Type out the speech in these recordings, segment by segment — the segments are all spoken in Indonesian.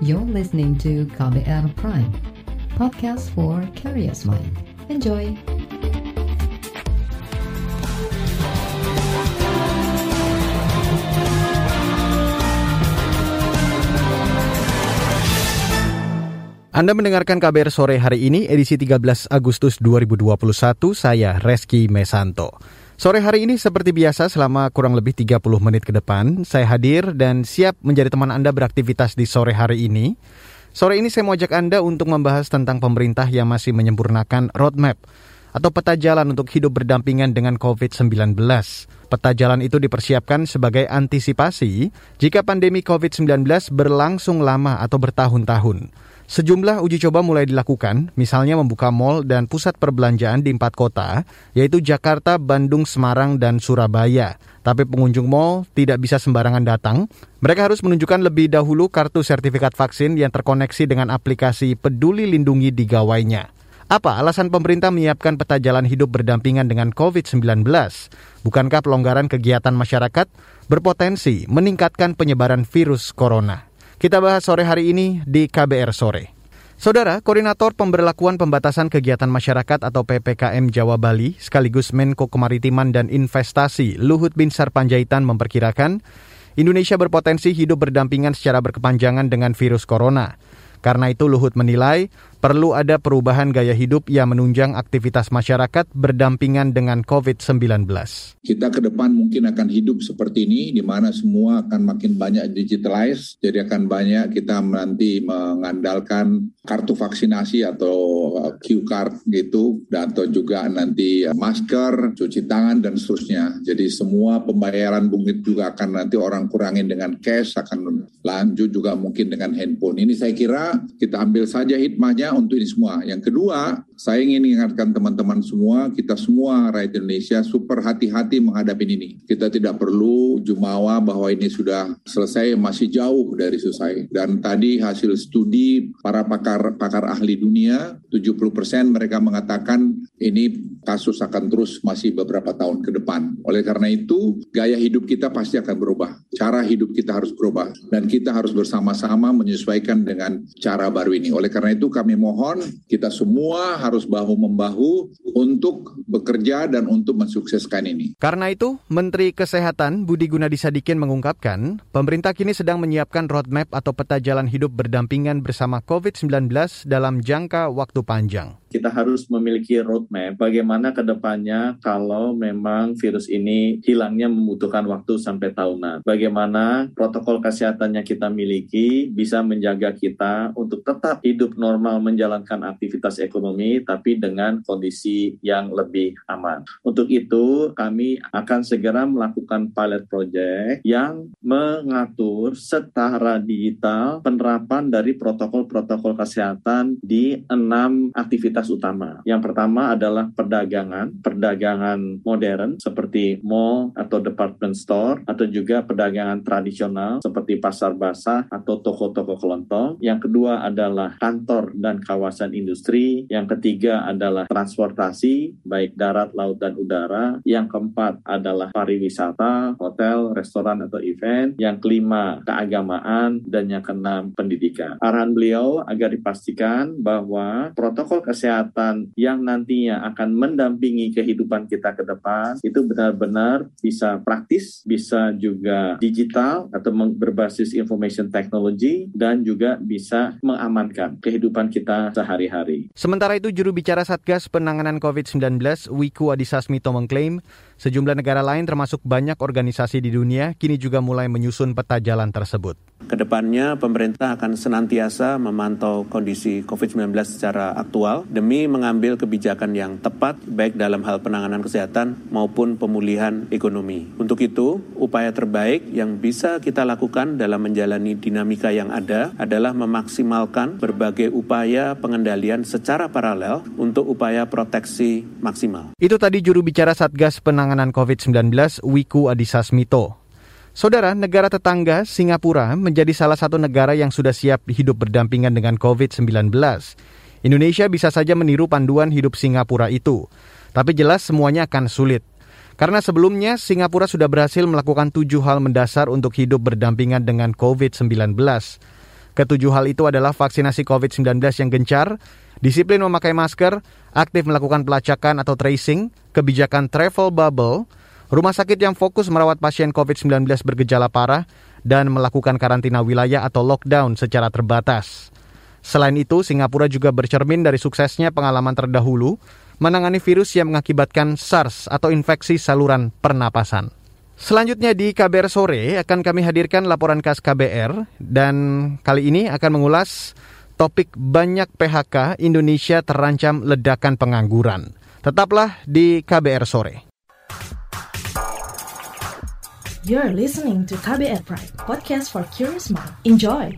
You're listening to KBR Prime, podcast for curious mind. Enjoy! Anda mendengarkan KBR sore hari ini edisi 13 Agustus 2021, saya Reski Mesanto. Sore hari ini seperti biasa selama kurang lebih 30 menit ke depan, saya hadir dan siap menjadi teman Anda beraktivitas di sore hari ini. Sore ini saya mau ajak Anda untuk membahas tentang pemerintah yang masih menyempurnakan roadmap atau peta jalan untuk hidup berdampingan dengan COVID-19. Peta jalan itu dipersiapkan sebagai antisipasi jika pandemi COVID-19 berlangsung lama atau bertahun-tahun. Sejumlah uji coba mulai dilakukan, misalnya membuka mal dan pusat perbelanjaan di empat kota, yaitu Jakarta, Bandung, Semarang, dan Surabaya. Tapi pengunjung mal tidak bisa sembarangan datang. Mereka harus menunjukkan lebih dahulu kartu sertifikat vaksin yang terkoneksi dengan aplikasi Peduli Lindungi di gawainya. Apa alasan pemerintah menyiapkan peta jalan hidup berdampingan dengan COVID-19? Bukankah pelonggaran kegiatan masyarakat berpotensi meningkatkan penyebaran virus corona? Kita bahas sore hari ini di KBR Sore. Saudara, Koordinator Pemberlakuan Pembatasan Kegiatan Masyarakat atau PPKM Jawa Bali sekaligus Menko Kemaritiman dan Investasi Luhut Binsar Panjaitan memperkirakan Indonesia berpotensi hidup berdampingan secara berkepanjangan dengan virus corona. Karena itu Luhut menilai perlu ada perubahan gaya hidup yang menunjang aktivitas masyarakat berdampingan dengan COVID-19. Kita ke depan mungkin akan hidup seperti ini, di mana semua akan makin banyak digitalized, jadi akan banyak kita nanti mengandalkan kartu vaksinasi atau uh, Q card gitu, atau juga nanti uh, masker, cuci tangan dan seterusnya. Jadi semua pembayaran bungit juga akan nanti orang kurangin dengan cash, akan lanjut juga mungkin dengan handphone. Ini saya kira kita ambil saja hikmahnya untuk ini semua. Yang kedua, saya ingin ingatkan teman-teman semua, kita semua rakyat Indonesia super hati-hati menghadapi ini. Kita tidak perlu jumawa bahwa ini sudah selesai, masih jauh dari selesai. Dan tadi hasil studi para pakar pakar ahli dunia, 70% mereka mengatakan ini kasus akan terus masih beberapa tahun ke depan. Oleh karena itu, gaya hidup kita pasti akan berubah. Cara hidup kita harus berubah. Dan kita harus bersama-sama menyesuaikan dengan cara baru ini. Oleh karena itu kami mohon kita semua harus bahu-membahu untuk bekerja dan untuk mensukseskan ini. Karena itu, Menteri Kesehatan Budi Gunadi Sadikin mengungkapkan, pemerintah kini sedang menyiapkan roadmap atau peta jalan hidup berdampingan bersama COVID-19 dalam jangka waktu panjang kita harus memiliki roadmap bagaimana ke depannya kalau memang virus ini hilangnya membutuhkan waktu sampai tahunan. Bagaimana protokol kesehatan yang kita miliki bisa menjaga kita untuk tetap hidup normal menjalankan aktivitas ekonomi tapi dengan kondisi yang lebih aman. Untuk itu kami akan segera melakukan pilot project yang mengatur setara digital penerapan dari protokol-protokol kesehatan di enam aktivitas aktivitas utama. Yang pertama adalah perdagangan, perdagangan modern seperti mall atau department store atau juga perdagangan tradisional seperti pasar basah atau toko-toko kelontong. Yang kedua adalah kantor dan kawasan industri. Yang ketiga adalah transportasi baik darat, laut dan udara. Yang keempat adalah pariwisata, hotel, restoran atau event. Yang kelima keagamaan dan yang keenam pendidikan. Arahan beliau agar dipastikan bahwa protokol kesehatan kesehatan yang nantinya akan mendampingi kehidupan kita ke depan itu benar-benar bisa praktis, bisa juga digital atau berbasis information technology dan juga bisa mengamankan kehidupan kita sehari-hari. Sementara itu juru bicara Satgas Penanganan COVID-19 Wiku Adhisa Smito mengklaim sejumlah negara lain termasuk banyak organisasi di dunia kini juga mulai menyusun peta jalan tersebut. Ke depannya pemerintah akan senantiasa memantau kondisi COVID-19 secara aktual demi mengambil kebijakan yang tepat baik dalam hal penanganan kesehatan maupun pemulihan ekonomi. Untuk itu, upaya terbaik yang bisa kita lakukan dalam menjalani dinamika yang ada adalah memaksimalkan berbagai upaya pengendalian secara paralel untuk upaya proteksi maksimal. Itu tadi juru bicara Satgas Penanganan COVID-19 Wiku Adhisa Smito. Saudara, negara tetangga Singapura menjadi salah satu negara yang sudah siap hidup berdampingan dengan COVID-19. Indonesia bisa saja meniru panduan hidup Singapura itu. Tapi jelas semuanya akan sulit. Karena sebelumnya Singapura sudah berhasil melakukan tujuh hal mendasar untuk hidup berdampingan dengan COVID-19. Ketujuh hal itu adalah vaksinasi COVID-19 yang gencar, disiplin memakai masker, aktif melakukan pelacakan atau tracing, kebijakan travel bubble, rumah sakit yang fokus merawat pasien COVID-19 bergejala parah, dan melakukan karantina wilayah atau lockdown secara terbatas. Selain itu, Singapura juga bercermin dari suksesnya pengalaman terdahulu menangani virus yang mengakibatkan SARS atau infeksi saluran pernapasan. Selanjutnya di KBR sore akan kami hadirkan laporan khas KBR dan kali ini akan mengulas topik banyak PHK Indonesia terancam ledakan pengangguran. Tetaplah di KBR sore. You're listening to KBR Pride, podcast for curious mind. Enjoy.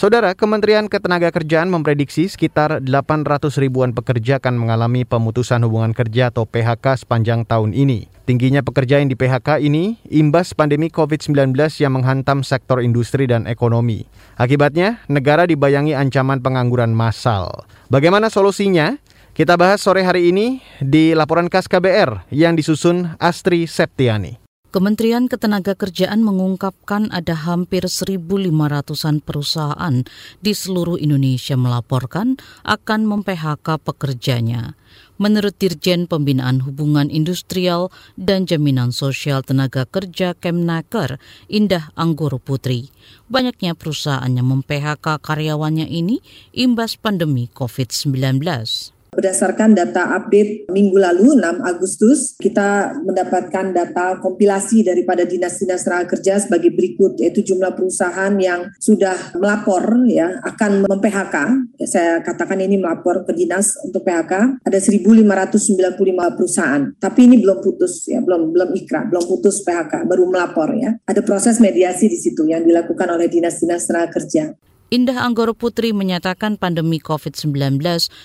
Saudara, Kementerian Ketenagakerjaan memprediksi sekitar 800 ribuan pekerja akan mengalami pemutusan hubungan kerja atau PHK sepanjang tahun ini. Tingginya pekerja yang di PHK ini imbas pandemi COVID-19 yang menghantam sektor industri dan ekonomi. Akibatnya, negara dibayangi ancaman pengangguran massal. Bagaimana solusinya? Kita bahas sore hari ini di laporan khas KBR yang disusun Astri Septiani. Kementerian Ketenagakerjaan mengungkapkan ada hampir 1.500-an perusahaan di seluruh Indonesia melaporkan akan mem-PHK pekerjanya. Menurut Dirjen Pembinaan Hubungan Industrial dan Jaminan Sosial Tenaga Kerja Kemnaker, Indah Anggoro Putri, banyaknya perusahaan yang mem-PHK karyawannya ini imbas pandemi COVID-19. Berdasarkan data update minggu lalu 6 Agustus, kita mendapatkan data kompilasi daripada dinas-dinas tenaga kerja sebagai berikut yaitu jumlah perusahaan yang sudah melapor ya akan mem-PHK. Saya katakan ini melapor ke dinas untuk PHK ada 1595 perusahaan. Tapi ini belum putus ya, belum belum ikrar, belum putus PHK, baru melapor ya. Ada proses mediasi di situ yang dilakukan oleh dinas-dinas tenaga kerja. Indah Anggoro Putri menyatakan pandemi COVID-19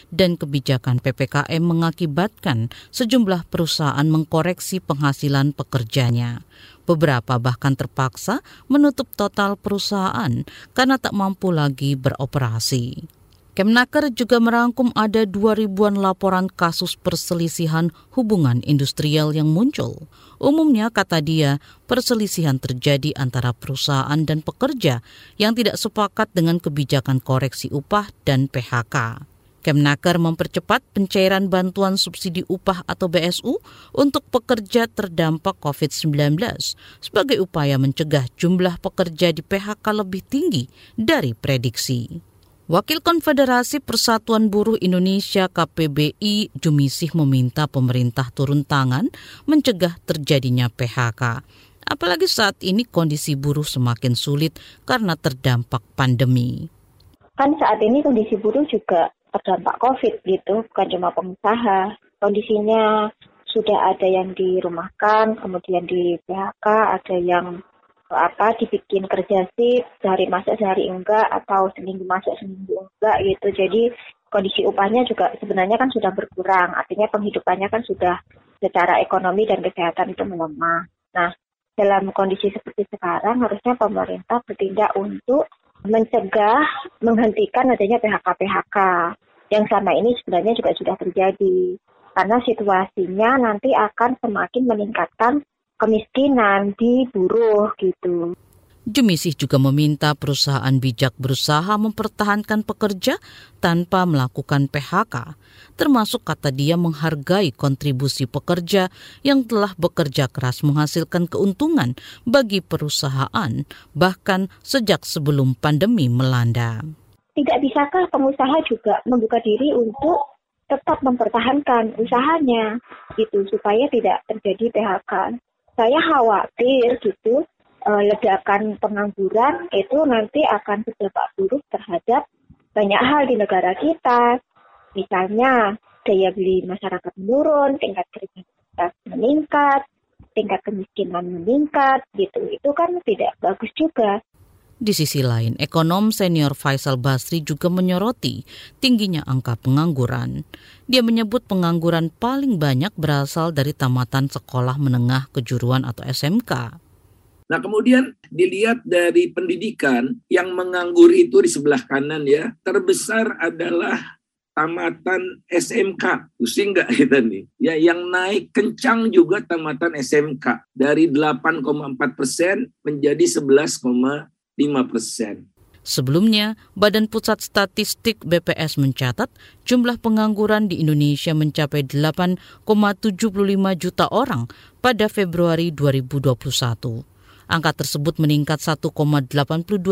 dan kebijakan PPKM mengakibatkan sejumlah perusahaan mengkoreksi penghasilan pekerjanya. Beberapa bahkan terpaksa menutup total perusahaan karena tak mampu lagi beroperasi. Kemnaker juga merangkum ada dua ribuan laporan kasus perselisihan hubungan industrial yang muncul. Umumnya, kata dia, perselisihan terjadi antara perusahaan dan pekerja yang tidak sepakat dengan kebijakan koreksi upah dan PHK. Kemnaker mempercepat pencairan bantuan subsidi upah atau BSU untuk pekerja terdampak COVID-19 sebagai upaya mencegah jumlah pekerja di PHK lebih tinggi dari prediksi. Wakil Konfederasi Persatuan Buruh Indonesia KPBI Jumisih meminta pemerintah turun tangan mencegah terjadinya PHK. Apalagi saat ini kondisi buruh semakin sulit karena terdampak pandemi. Kan saat ini kondisi buruh juga terdampak COVID gitu, bukan cuma pengusaha. Kondisinya sudah ada yang dirumahkan, kemudian di PHK, ada yang apa dibikin kerja sih sehari masuk sehari enggak atau seminggu masuk seminggu enggak gitu. Jadi kondisi upahnya juga sebenarnya kan sudah berkurang. Artinya penghidupannya kan sudah secara ekonomi dan kesehatan itu melemah. Nah dalam kondisi seperti sekarang harusnya pemerintah bertindak untuk mencegah menghentikan adanya PHK-PHK yang selama ini sebenarnya juga sudah terjadi. Karena situasinya nanti akan semakin meningkatkan kemiskinan di buruh gitu. Jumisih juga meminta perusahaan bijak berusaha mempertahankan pekerja tanpa melakukan PHK, termasuk kata dia menghargai kontribusi pekerja yang telah bekerja keras menghasilkan keuntungan bagi perusahaan, bahkan sejak sebelum pandemi melanda. Tidak bisakah pengusaha juga membuka diri untuk tetap mempertahankan usahanya gitu supaya tidak terjadi PHK saya khawatir gitu uh, ledakan pengangguran itu nanti akan berdampak buruk terhadap banyak hal di negara kita. Misalnya daya beli masyarakat menurun, tingkat kriminalitas meningkat, tingkat kemiskinan meningkat, gitu. Itu kan tidak bagus juga. Di sisi lain, ekonom senior Faisal Basri juga menyoroti tingginya angka pengangguran. Dia menyebut pengangguran paling banyak berasal dari tamatan sekolah menengah kejuruan atau SMK. Nah kemudian dilihat dari pendidikan yang menganggur itu di sebelah kanan ya terbesar adalah tamatan SMK. Pusing nggak kita nih? Ya, yang naik kencang juga tamatan SMK dari 8,4 persen menjadi 11,5 persen. Sebelumnya, Badan Pusat Statistik BPS mencatat jumlah pengangguran di Indonesia mencapai 8,75 juta orang pada Februari 2021. Angka tersebut meningkat 1,82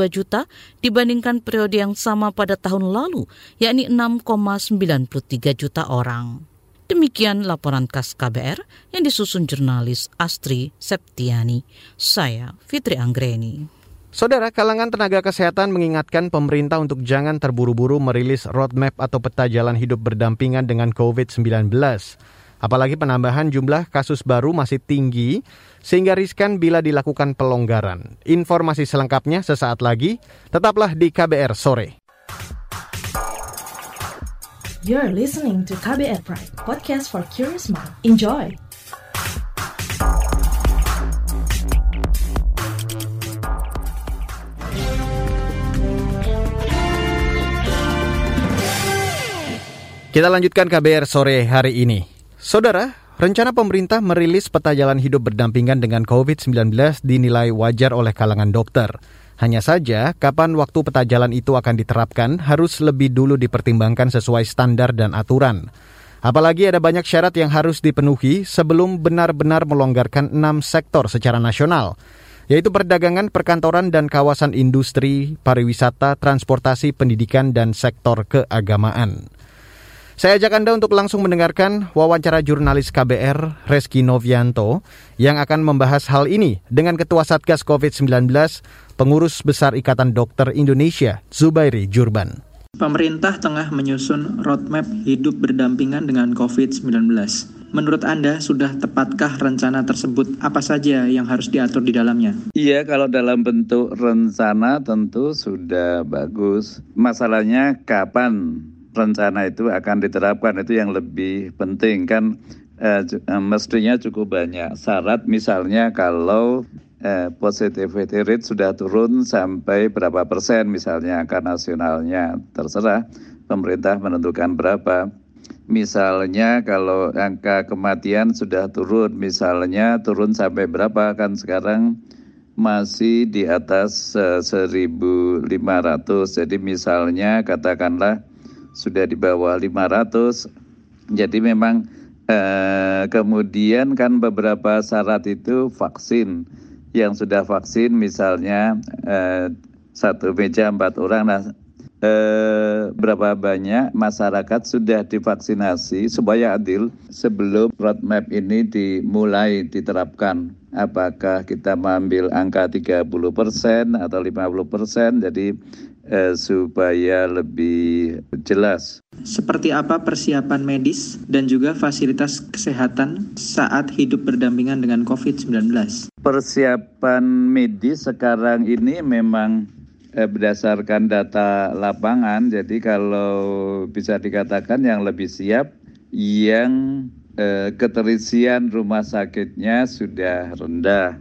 juta dibandingkan periode yang sama pada tahun lalu, yakni 6,93 juta orang. Demikian laporan khas KBR yang disusun jurnalis Astri Septiani. Saya Fitri Anggreni. Saudara, kalangan tenaga kesehatan mengingatkan pemerintah untuk jangan terburu-buru merilis roadmap atau peta jalan hidup berdampingan dengan COVID-19. Apalagi penambahan jumlah kasus baru masih tinggi sehingga riskan bila dilakukan pelonggaran. Informasi selengkapnya sesaat lagi, tetaplah di KBR sore. You're listening to KBR Pride, podcast for curious mind. Enjoy. Kita lanjutkan KBR sore hari ini. Saudara, Rencana pemerintah merilis peta jalan hidup berdampingan dengan COVID-19 dinilai wajar oleh kalangan dokter. Hanya saja, kapan waktu peta jalan itu akan diterapkan harus lebih dulu dipertimbangkan sesuai standar dan aturan. Apalagi ada banyak syarat yang harus dipenuhi sebelum benar-benar melonggarkan enam sektor secara nasional, yaitu perdagangan, perkantoran, dan kawasan industri, pariwisata, transportasi, pendidikan, dan sektor keagamaan. Saya ajak Anda untuk langsung mendengarkan wawancara jurnalis KBR Reski Novianto yang akan membahas hal ini dengan Ketua Satgas COVID-19, Pengurus Besar Ikatan Dokter Indonesia, Zubairi Jurban. Pemerintah tengah menyusun roadmap hidup berdampingan dengan COVID-19. Menurut Anda, sudah tepatkah rencana tersebut? Apa saja yang harus diatur di dalamnya? Iya, kalau dalam bentuk rencana tentu sudah bagus. Masalahnya kapan rencana itu akan diterapkan itu yang lebih penting kan? Eh, eh, mestinya cukup banyak syarat. Misalnya kalau eh, positivity rate sudah turun sampai berapa persen misalnya angka nasionalnya terserah pemerintah menentukan berapa. Misalnya kalau angka kematian sudah turun misalnya turun sampai berapa kan sekarang masih di atas uh, eh, 1.500 jadi misalnya katakanlah sudah di bawah 500. Jadi memang eh, kemudian kan beberapa syarat itu vaksin. Yang sudah vaksin misalnya eh, satu meja empat orang. Nah eh, berapa banyak masyarakat sudah divaksinasi supaya adil sebelum roadmap ini dimulai diterapkan? Apakah kita mengambil angka 30% atau 50% jadi eh, supaya lebih jelas. Seperti apa persiapan medis dan juga fasilitas kesehatan saat hidup berdampingan dengan COVID-19? Persiapan medis sekarang ini memang eh, berdasarkan data lapangan, jadi kalau bisa dikatakan yang lebih siap, yang eh, keterisian rumah sakitnya sudah rendah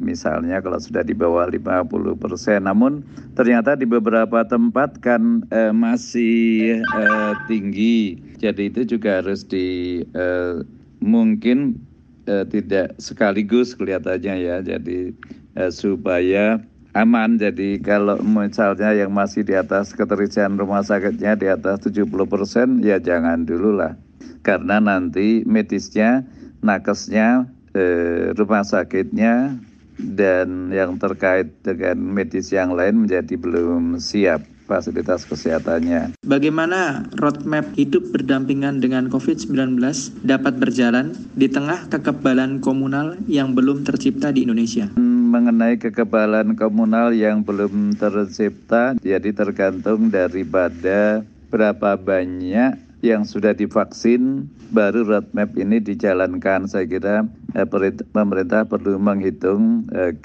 misalnya kalau sudah di bawah 50 persen. Namun ternyata di beberapa tempat kan eh, masih eh, tinggi. Jadi itu juga harus di eh, mungkin eh, tidak sekaligus kelihatannya ya. Jadi eh, supaya aman. Jadi kalau misalnya yang masih di atas keterisian rumah sakitnya di atas 70 persen ya jangan dulu lah. Karena nanti medisnya, nakesnya, eh, rumah sakitnya dan yang terkait dengan medis yang lain menjadi belum siap fasilitas kesehatannya. Bagaimana roadmap hidup berdampingan dengan COVID-19 dapat berjalan di tengah kekebalan komunal yang belum tercipta di Indonesia? Mengenai kekebalan komunal yang belum tercipta, jadi tergantung daripada berapa banyak yang sudah divaksin baru roadmap ini dijalankan. Saya kira eh, pemerintah perlu menghitung eh,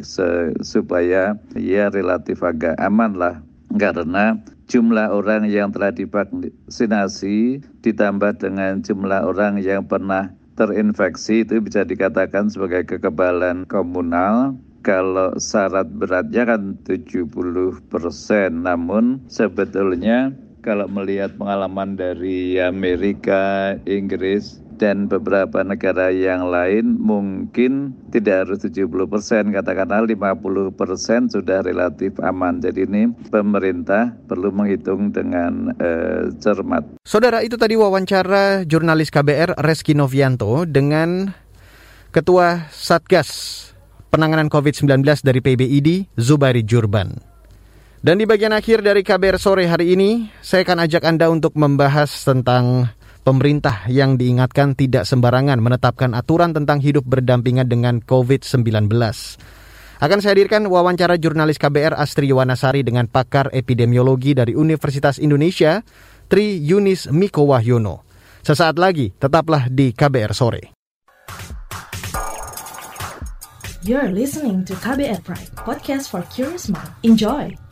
supaya ya relatif agak aman lah. Karena jumlah orang yang telah divaksinasi ditambah dengan jumlah orang yang pernah terinfeksi itu bisa dikatakan sebagai kekebalan komunal. Kalau syarat beratnya kan 70 persen. Namun sebetulnya kalau melihat pengalaman dari Amerika, Inggris, dan beberapa negara yang lain mungkin tidak harus 70 persen, katakanlah 50 persen sudah relatif aman. Jadi ini pemerintah perlu menghitung dengan uh, cermat. Saudara itu tadi wawancara jurnalis KBR Reski Novianto dengan Ketua Satgas Penanganan COVID-19 dari PBID, Zubairi Jurban. Dan di bagian akhir dari KBR sore hari ini, saya akan ajak Anda untuk membahas tentang pemerintah yang diingatkan tidak sembarangan menetapkan aturan tentang hidup berdampingan dengan COVID-19. Akan saya hadirkan wawancara jurnalis KBR Astri Wanasari dengan pakar epidemiologi dari Universitas Indonesia, Tri Yunis Miko Wahyono. Sesaat lagi, tetaplah di KBR Sore. You're listening to KBR Pride, podcast for curious mind. Enjoy!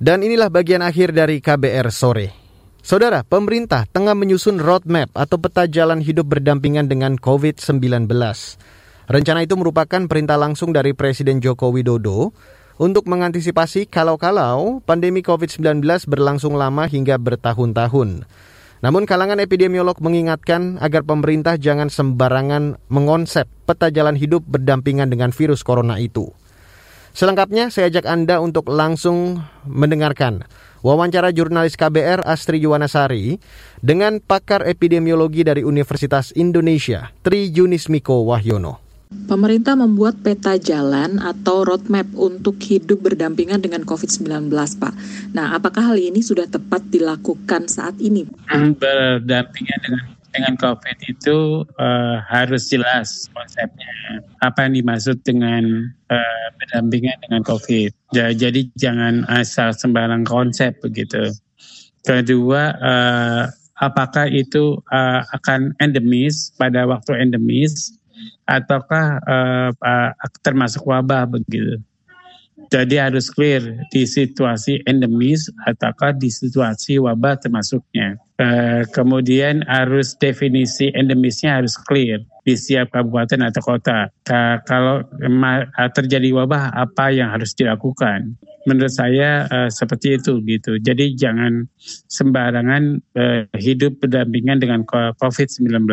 Dan inilah bagian akhir dari KBR sore. Saudara, pemerintah tengah menyusun roadmap atau peta jalan hidup berdampingan dengan COVID-19. Rencana itu merupakan perintah langsung dari Presiden Joko Widodo untuk mengantisipasi kalau-kalau pandemi COVID-19 berlangsung lama hingga bertahun-tahun. Namun kalangan epidemiolog mengingatkan agar pemerintah jangan sembarangan mengonsep peta jalan hidup berdampingan dengan virus corona itu. Selengkapnya saya ajak Anda untuk langsung mendengarkan wawancara jurnalis KBR Astri Yuwanasari dengan pakar epidemiologi dari Universitas Indonesia, Tri Yunismiko Wahyono. Pemerintah membuat peta jalan atau roadmap untuk hidup berdampingan dengan COVID-19, Pak. Nah, apakah hal ini sudah tepat dilakukan saat ini? Berdampingan dengan dengan COVID itu uh, harus jelas konsepnya. Apa yang dimaksud dengan uh, berdampingan dengan COVID. Jadi jangan asal sembarang konsep begitu. Kedua, uh, apakah itu uh, akan endemis pada waktu endemis ataukah uh, uh, termasuk wabah begitu. Jadi harus clear di situasi endemis ataukah di situasi wabah termasuknya. Uh, kemudian harus definisi endemisnya harus clear di setiap kabupaten atau kota. Uh, kalau terjadi wabah apa yang harus dilakukan? Menurut saya uh, seperti itu gitu. Jadi jangan sembarangan uh, hidup berdampingan dengan COVID-19.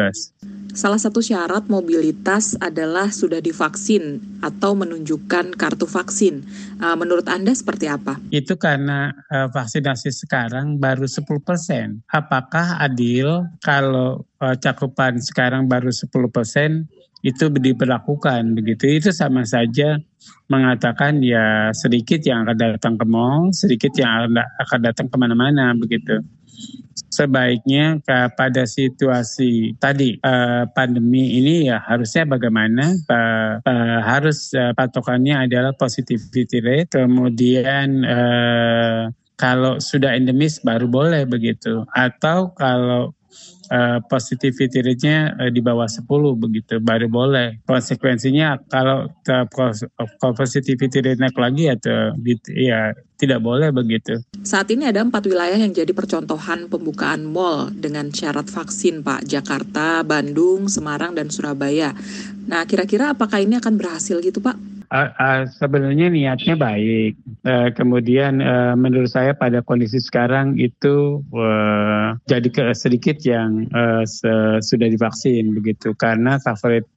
Salah satu syarat mobilitas adalah sudah divaksin atau menunjukkan kartu vaksin. Uh, menurut Anda seperti apa? Itu karena uh, vaksinasi sekarang baru 10 persen. Apakah adil kalau uh, cakupan sekarang baru 10 persen itu diberlakukan begitu? Itu sama saja mengatakan ya sedikit yang akan datang ke mall, sedikit yang akan datang ke mana-mana begitu sebaiknya pada situasi tadi uh, pandemi ini ya harusnya bagaimana? Uh, uh, harus uh, patokannya adalah positivity rate kemudian uh, kalau sudah endemis baru boleh begitu. Atau kalau uh, positivity rate-nya uh, di bawah 10 begitu baru boleh. Konsekuensinya kalau positivity rate naik lagi atau gitu, ya tidak boleh begitu. Saat ini ada empat wilayah yang jadi percontohan pembukaan mall dengan syarat vaksin Pak. Jakarta, Bandung, Semarang, dan Surabaya. Nah kira-kira apakah ini akan berhasil gitu Pak? Sebenarnya niatnya baik. Uh, kemudian uh, menurut saya pada kondisi sekarang itu uh, jadi sedikit yang sudah divaksin begitu karena coverage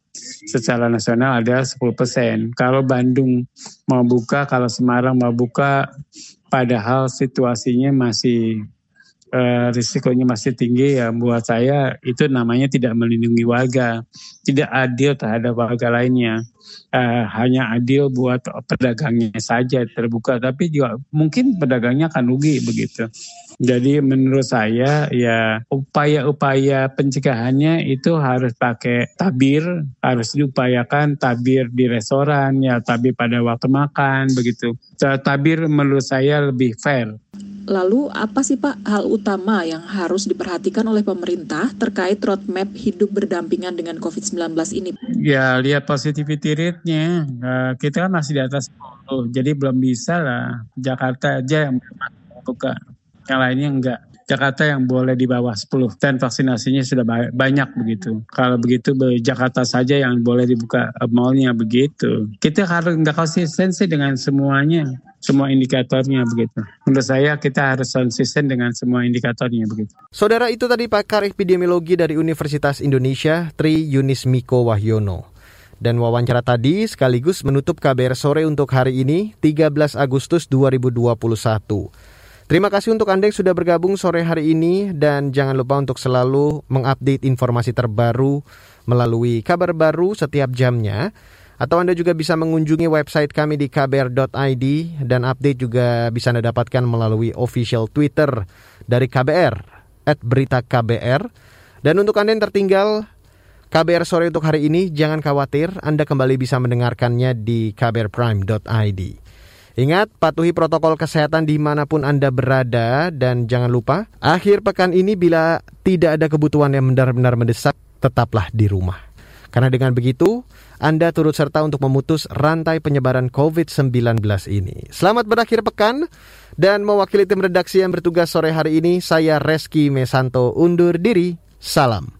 secara nasional ada 10 persen. Kalau Bandung mau buka, kalau Semarang mau buka, padahal situasinya masih uh, risikonya masih tinggi ya buat saya itu namanya tidak melindungi warga, tidak adil terhadap warga lainnya. Uh, hanya adil buat pedagangnya saja terbuka, tapi juga mungkin pedagangnya akan rugi begitu. Jadi menurut saya ya upaya-upaya pencegahannya itu harus pakai tabir, harus diupayakan tabir di restoran ya, tabir pada waktu makan begitu. Tabir menurut saya lebih fair Lalu apa sih Pak hal utama yang harus diperhatikan oleh pemerintah terkait roadmap hidup berdampingan dengan COVID-19 ini? Ya lihat positivity rate-nya, uh, kita kan masih di atas 10, jadi belum bisa lah Jakarta aja yang buka, yang lainnya enggak. Jakarta yang boleh di bawah 10 dan vaksinasinya sudah banyak begitu. Kalau begitu Jakarta saja yang boleh dibuka eh, malnya begitu. Kita harus nggak konsistensi dengan semuanya semua indikatornya begitu. Menurut saya kita harus konsisten dengan semua indikatornya begitu. Saudara itu tadi pakar epidemiologi dari Universitas Indonesia Tri Yunis Miko Wahyono. Dan wawancara tadi sekaligus menutup KBR sore untuk hari ini 13 Agustus 2021. Terima kasih untuk Anda yang sudah bergabung sore hari ini dan jangan lupa untuk selalu mengupdate informasi terbaru melalui kabar baru setiap jamnya atau Anda juga bisa mengunjungi website kami di kbr.id dan update juga bisa Anda dapatkan melalui official Twitter dari KBR, at berita KBR. Dan untuk Anda yang tertinggal, KBR sore untuk hari ini, jangan khawatir, Anda kembali bisa mendengarkannya di kbrprime.id. Ingat, patuhi protokol kesehatan di mana pun Anda berada dan jangan lupa, akhir pekan ini bila tidak ada kebutuhan yang benar-benar mendesak, tetaplah di rumah. Karena dengan begitu, anda turut serta untuk memutus rantai penyebaran COVID-19 ini. Selamat berakhir pekan dan mewakili tim redaksi yang bertugas sore hari ini, saya Reski Mesanto undur diri. Salam.